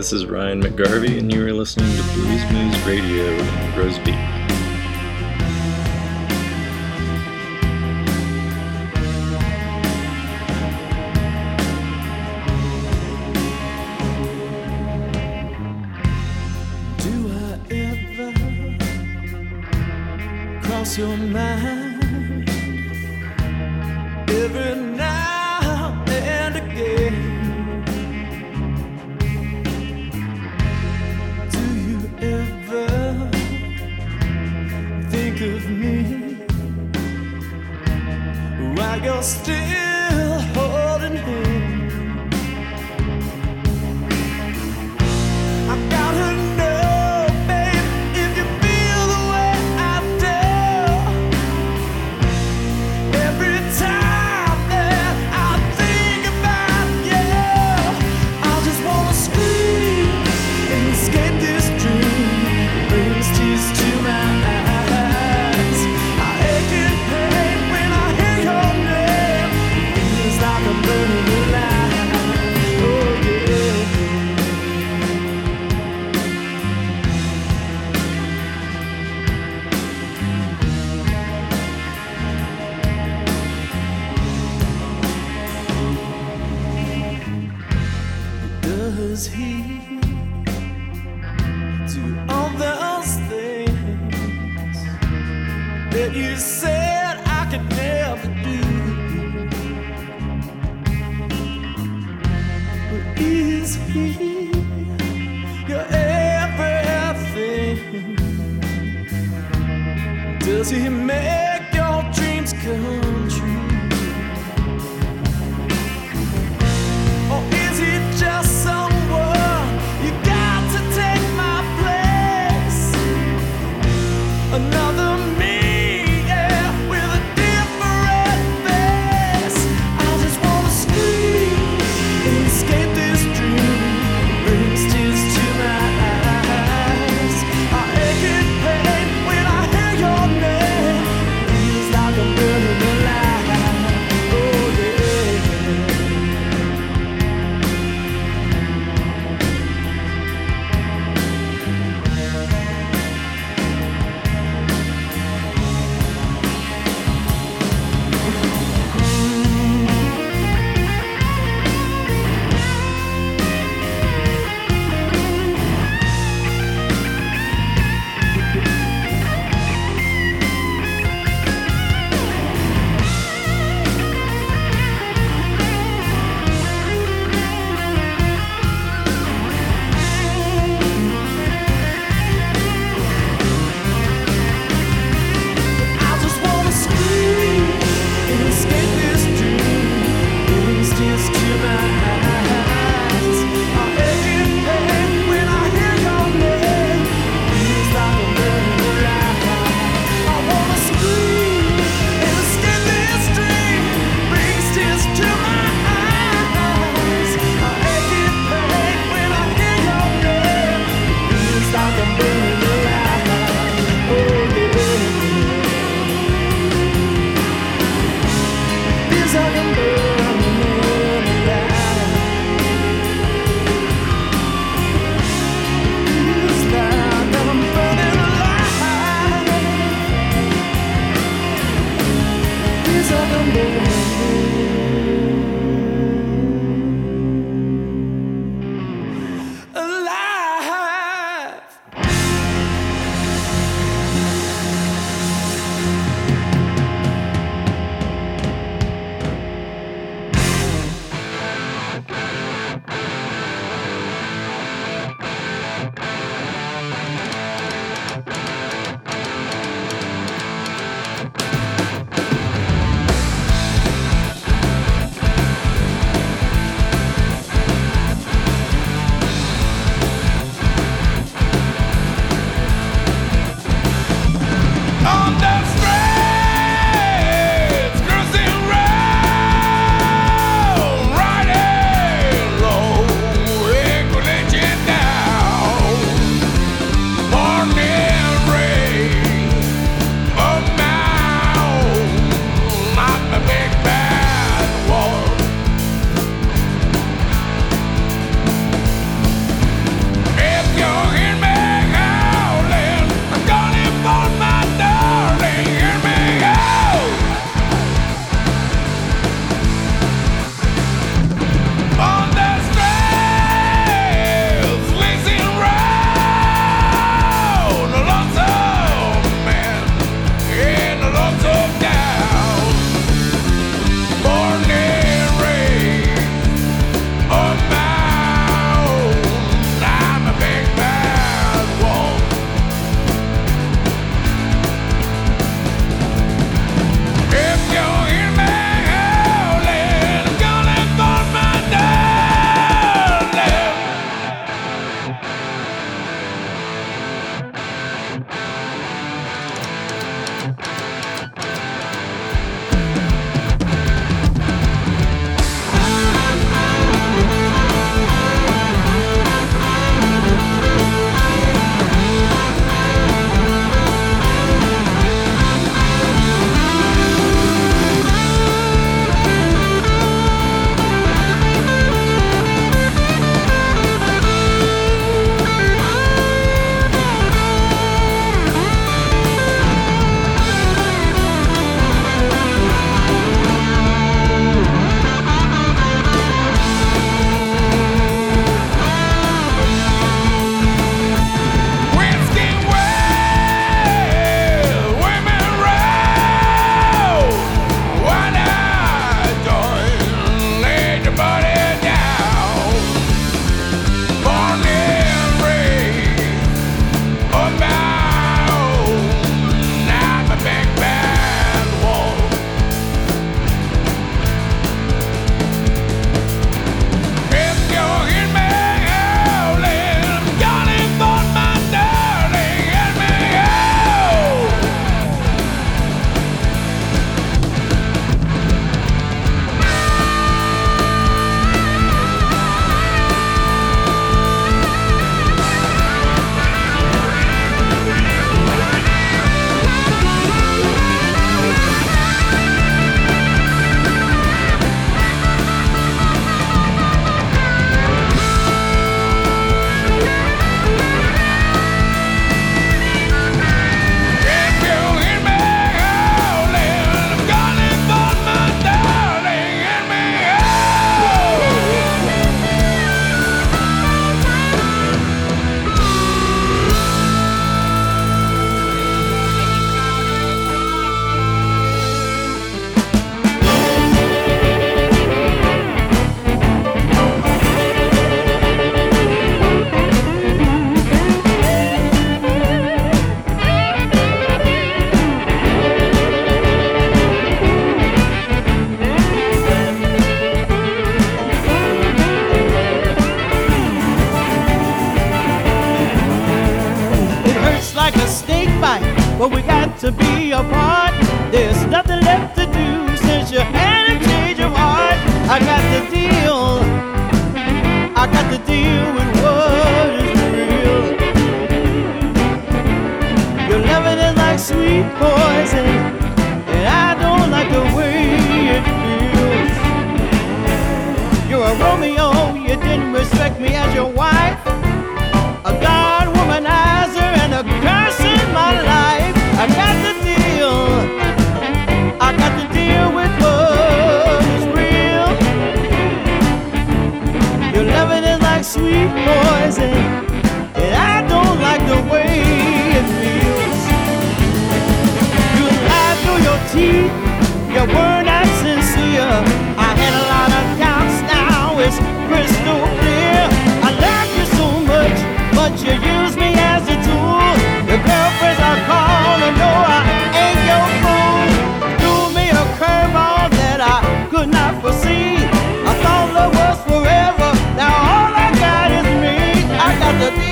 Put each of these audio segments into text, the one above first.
This is Ryan McGarvey, and you are listening to Blues Moose Radio in Roseby. Do I ever cross your mind every now you're still to him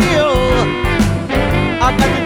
feel. I got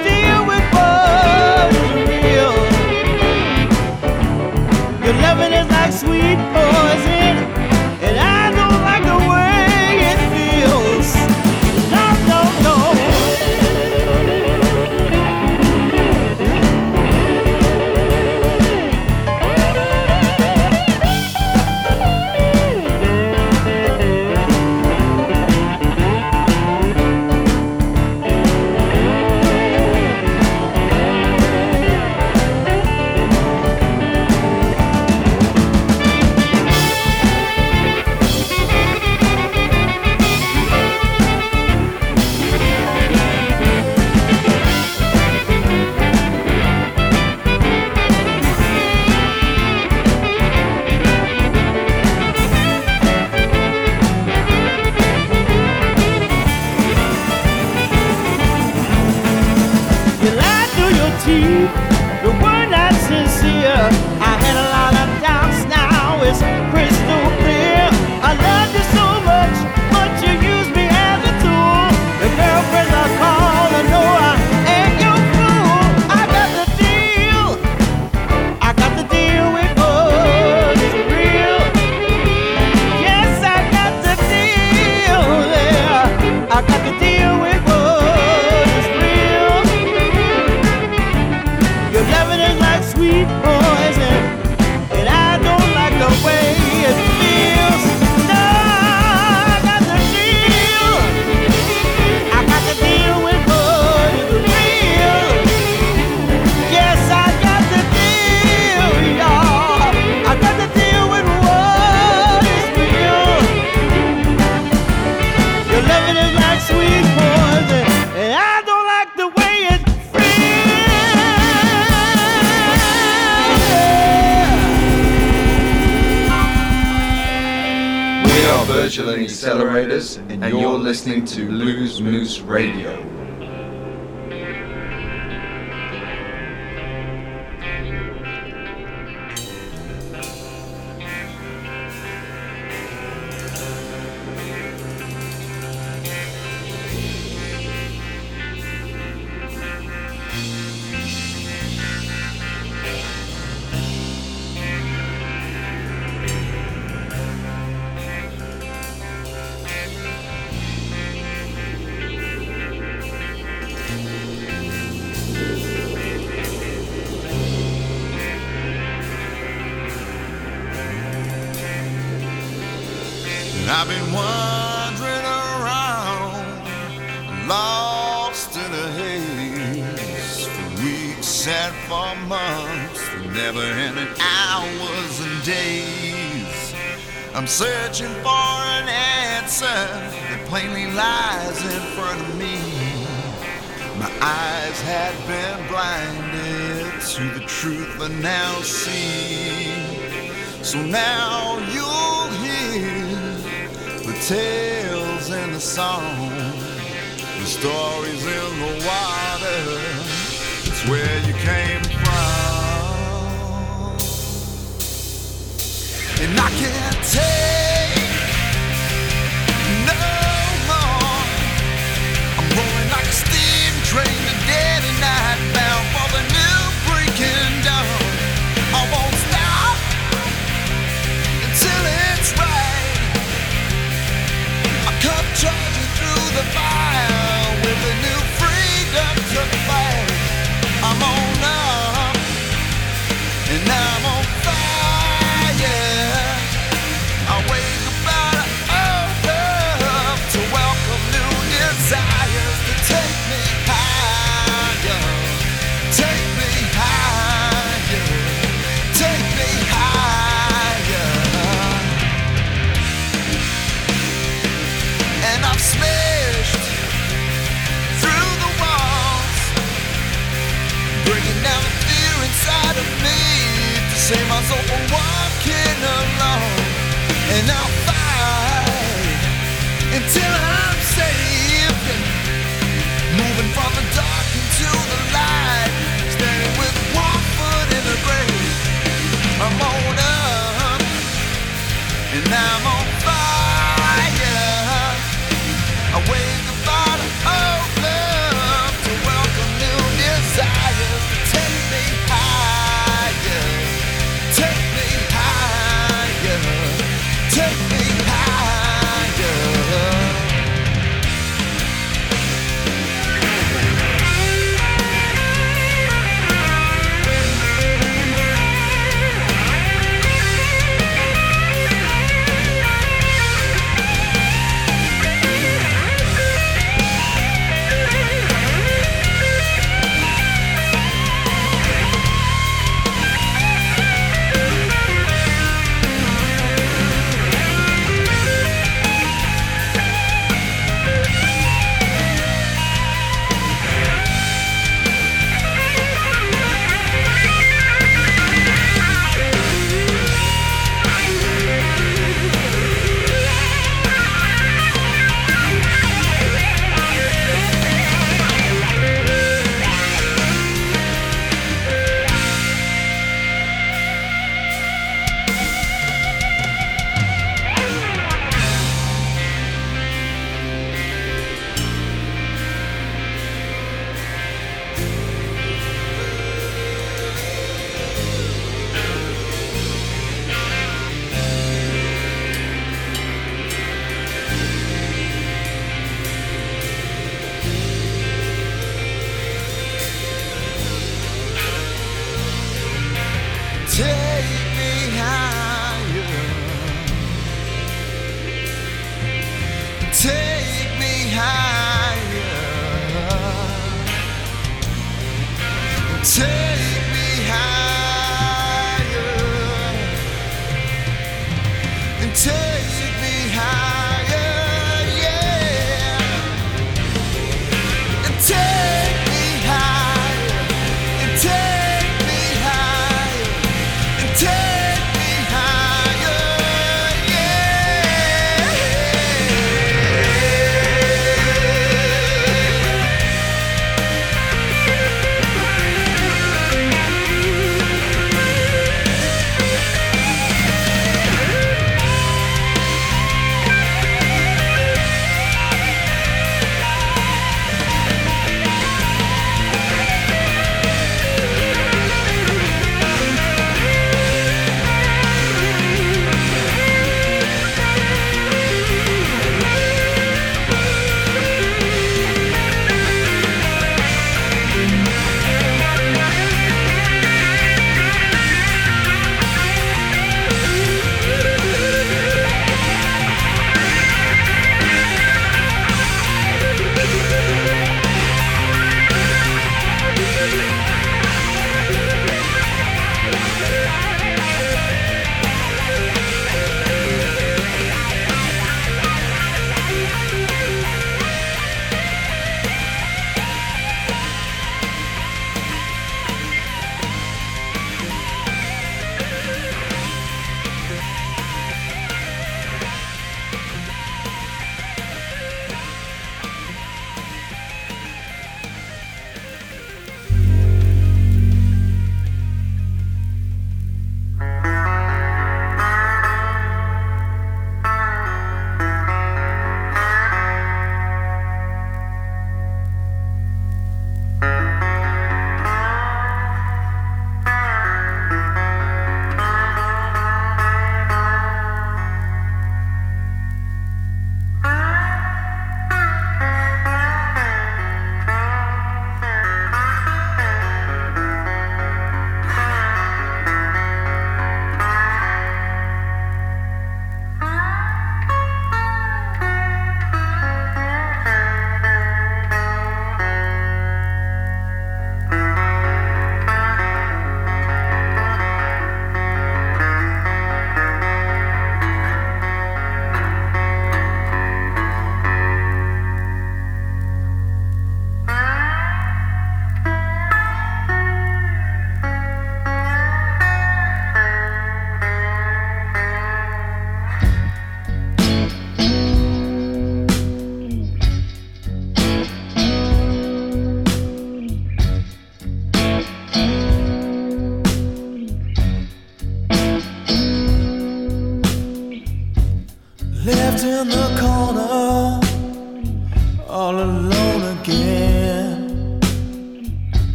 And you're listening to Blues Moose Radio.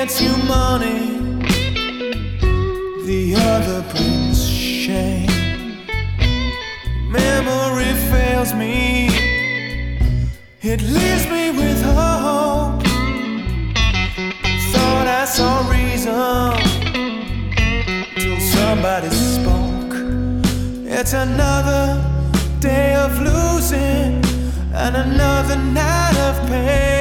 gets you money, the other brings shame. Memory fails me, it leaves me with hope. Thought I saw reason till somebody spoke. It's another day of losing and another night of pain.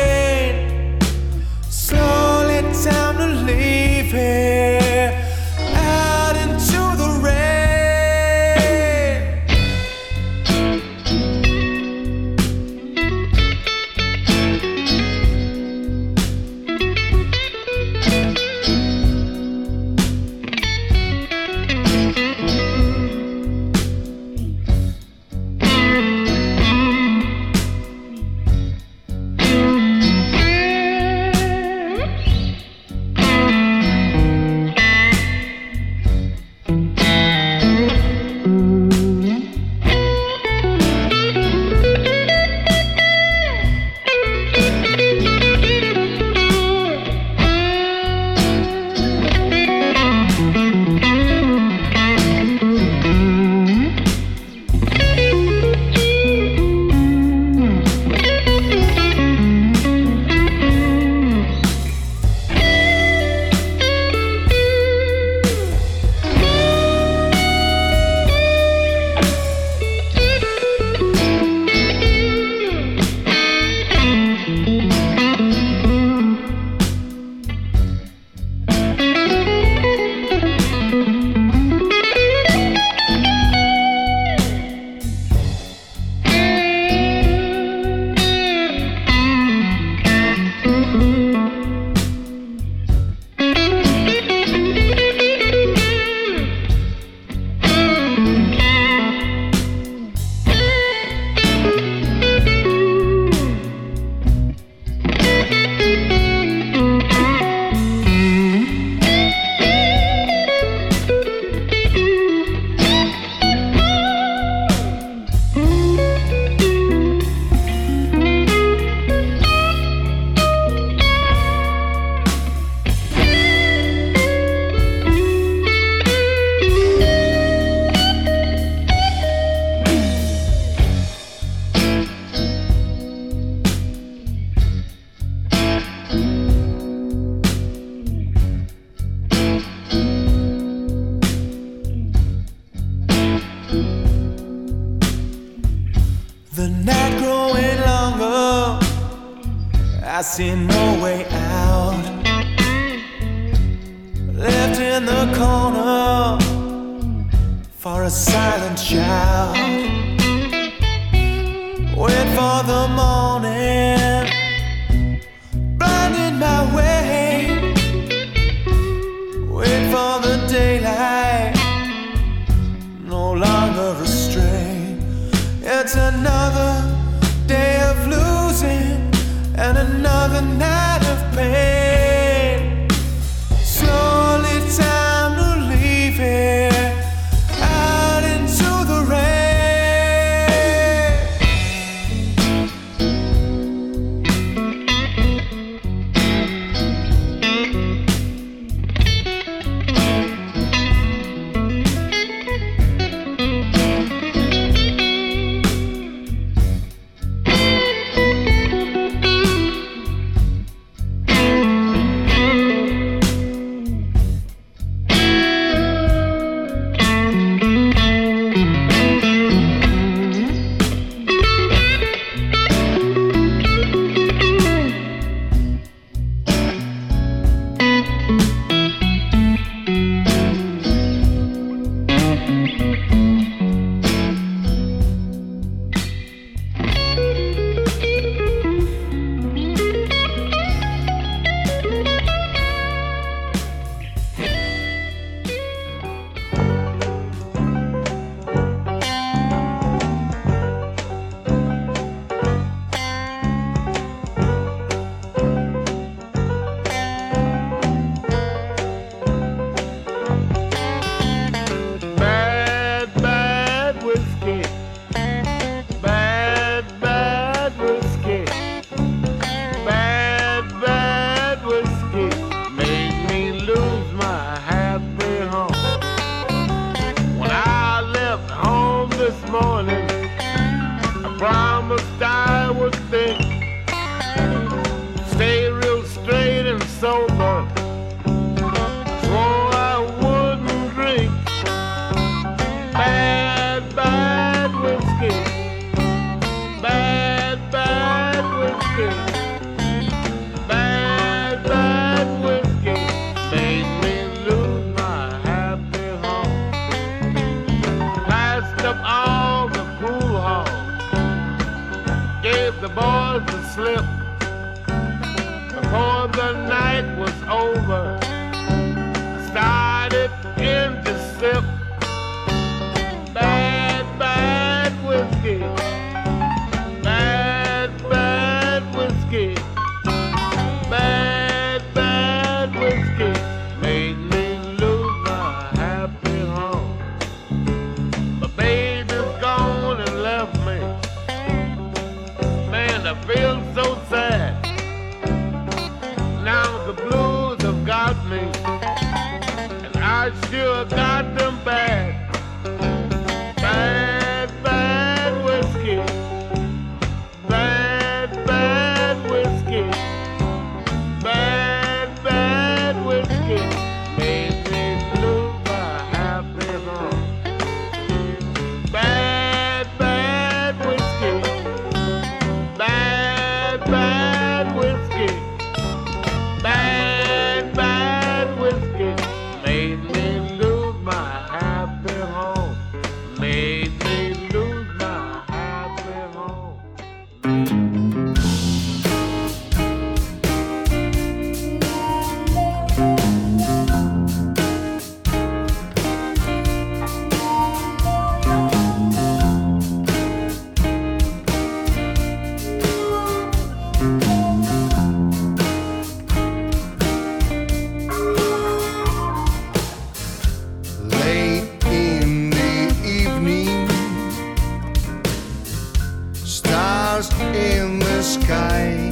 in the sky,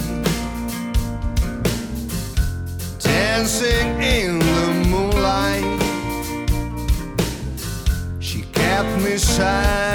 dancing in the moonlight. She kept me silent.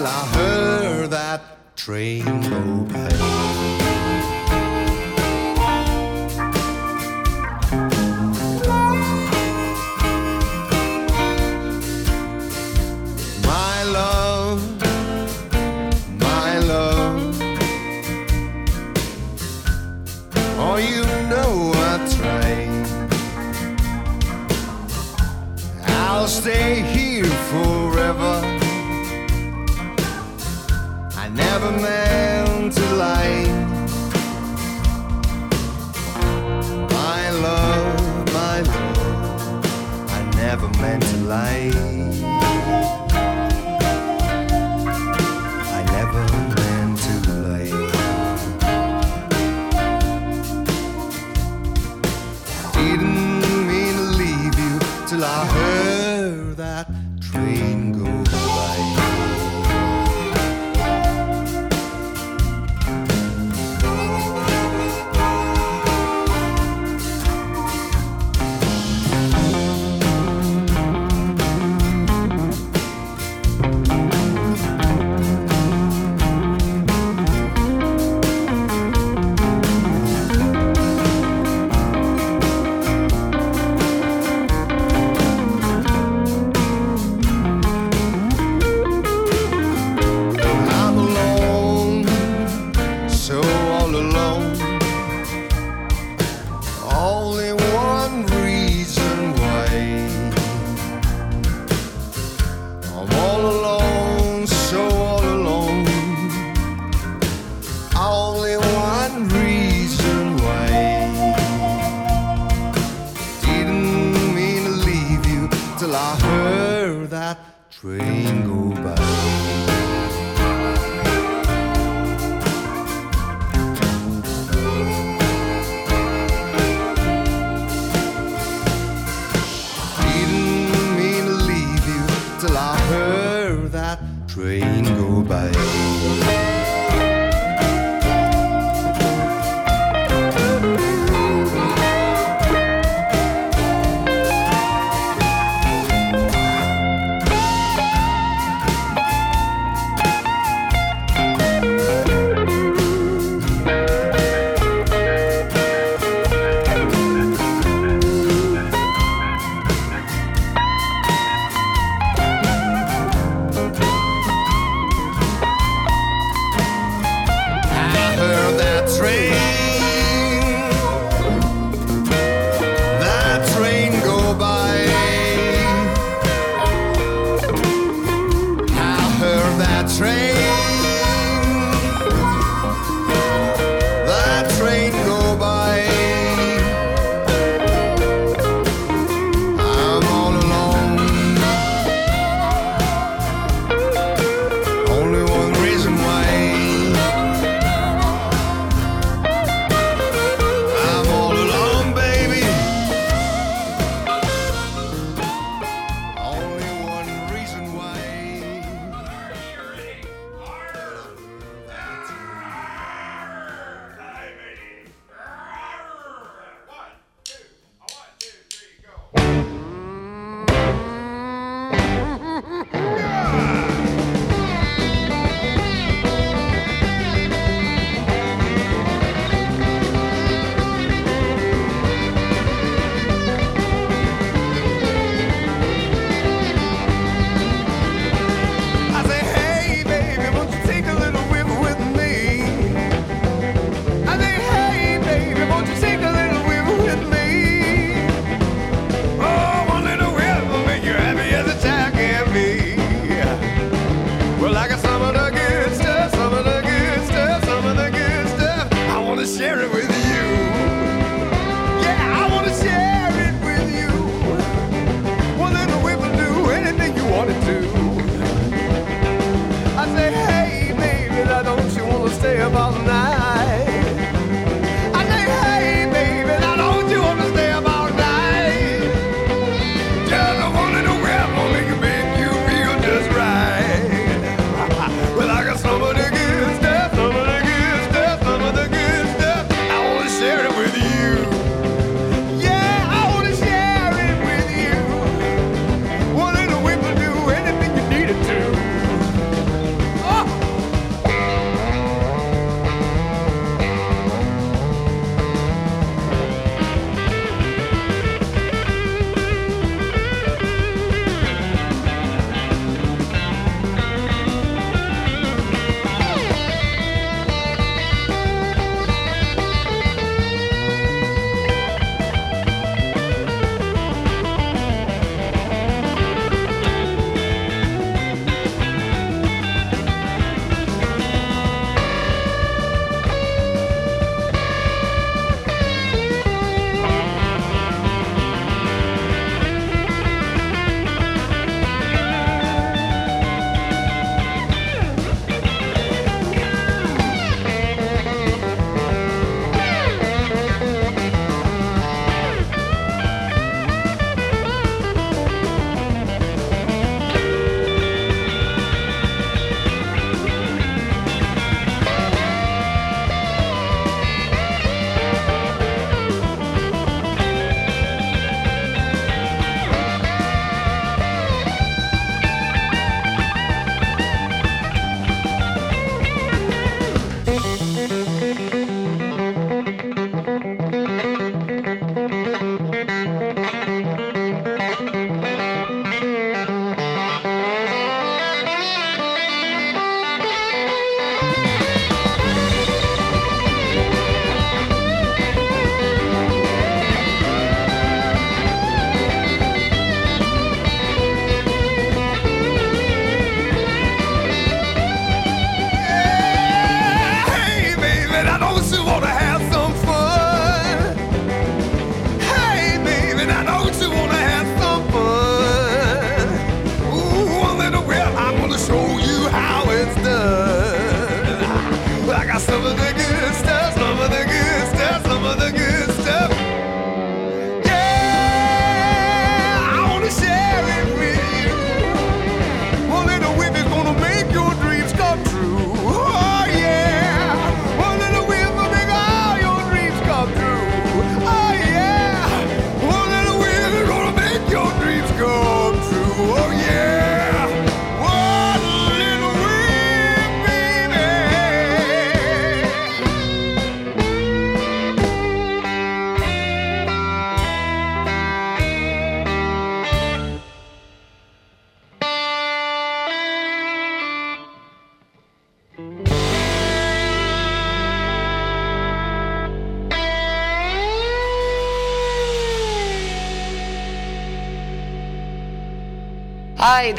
till I heard that train go past. light. I never meant to lie. Didn't mean to leave you till I heard.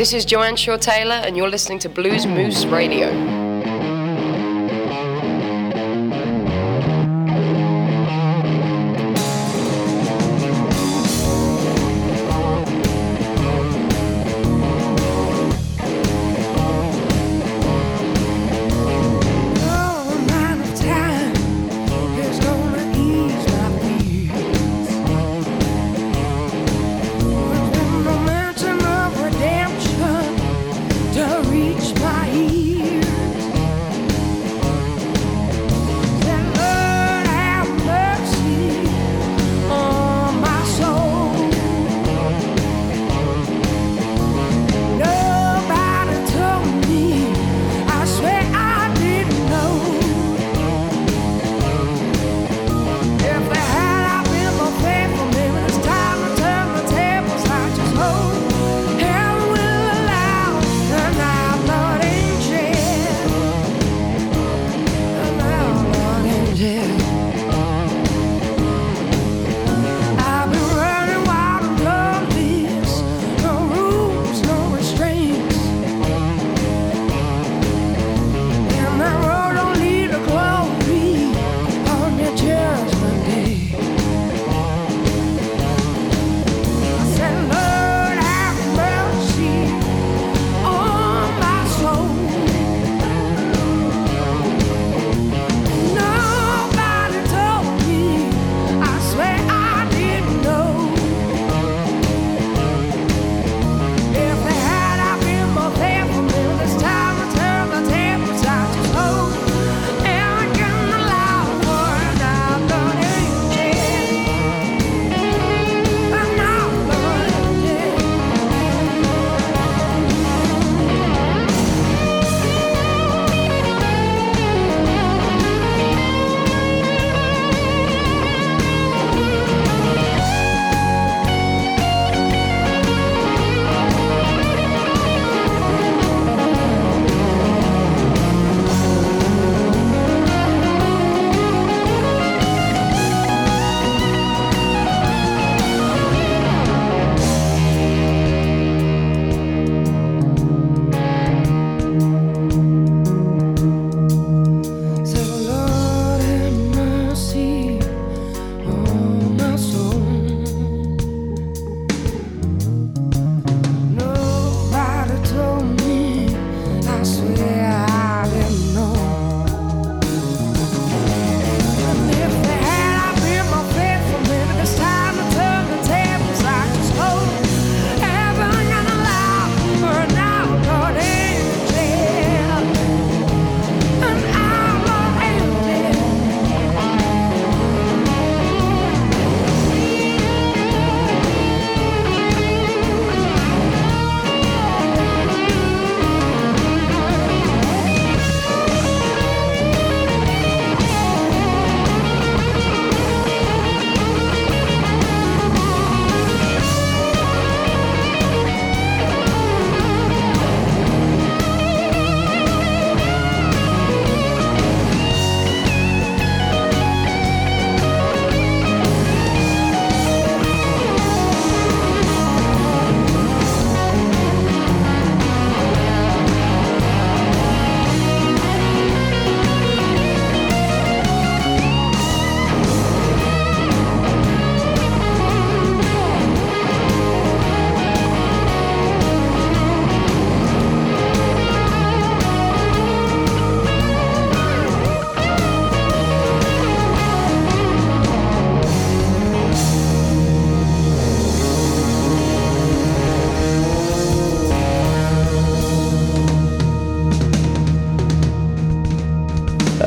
This is Joanne Shaw Taylor, and you're listening to Blues Moose Radio.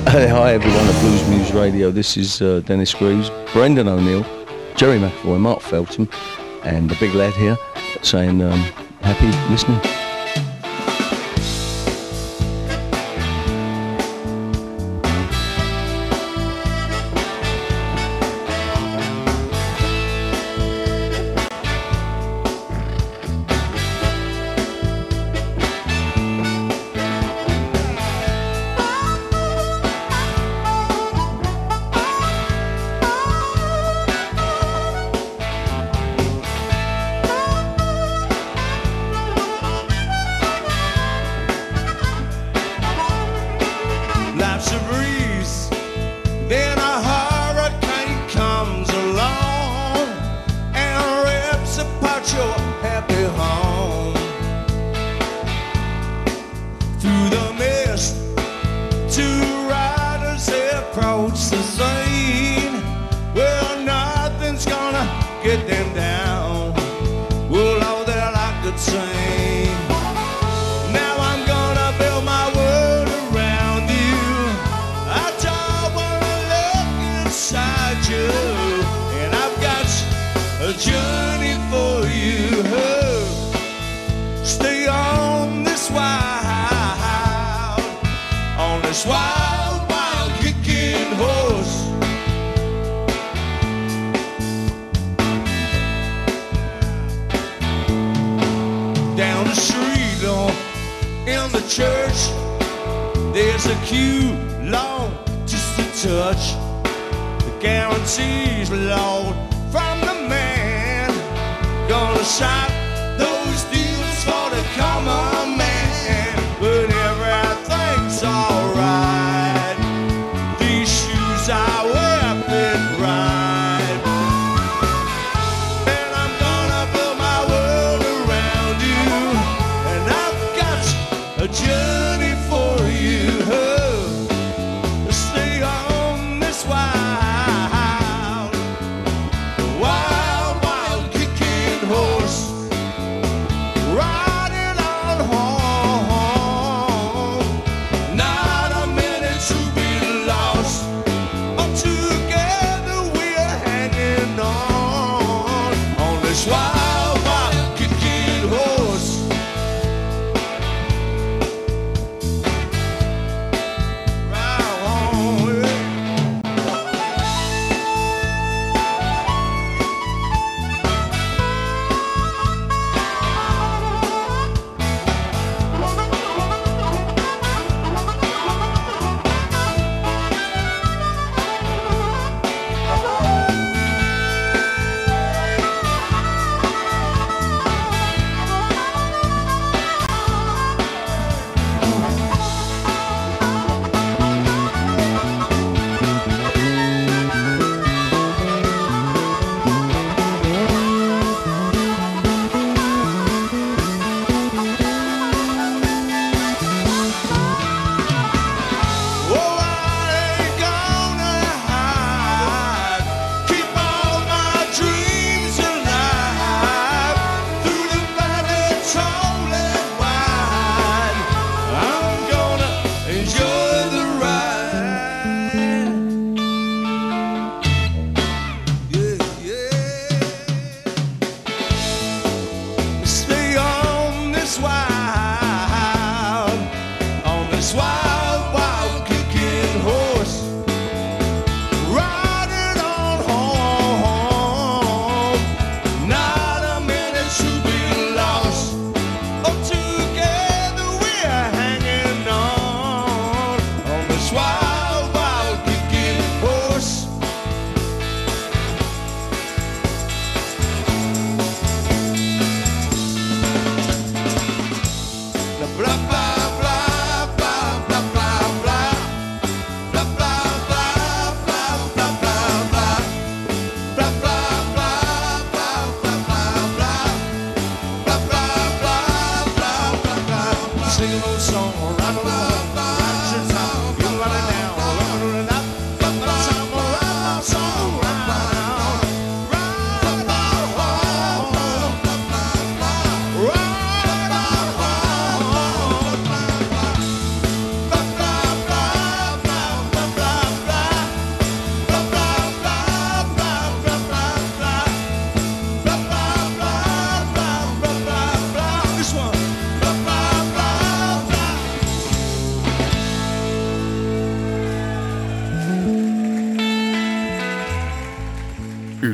Hi everyone at Blues Moose Radio. This is uh, Dennis Greaves, Brendan O'Neill, Gerry McAvoy, Mark Feltham, and the big lad here saying um, happy listening. Shot.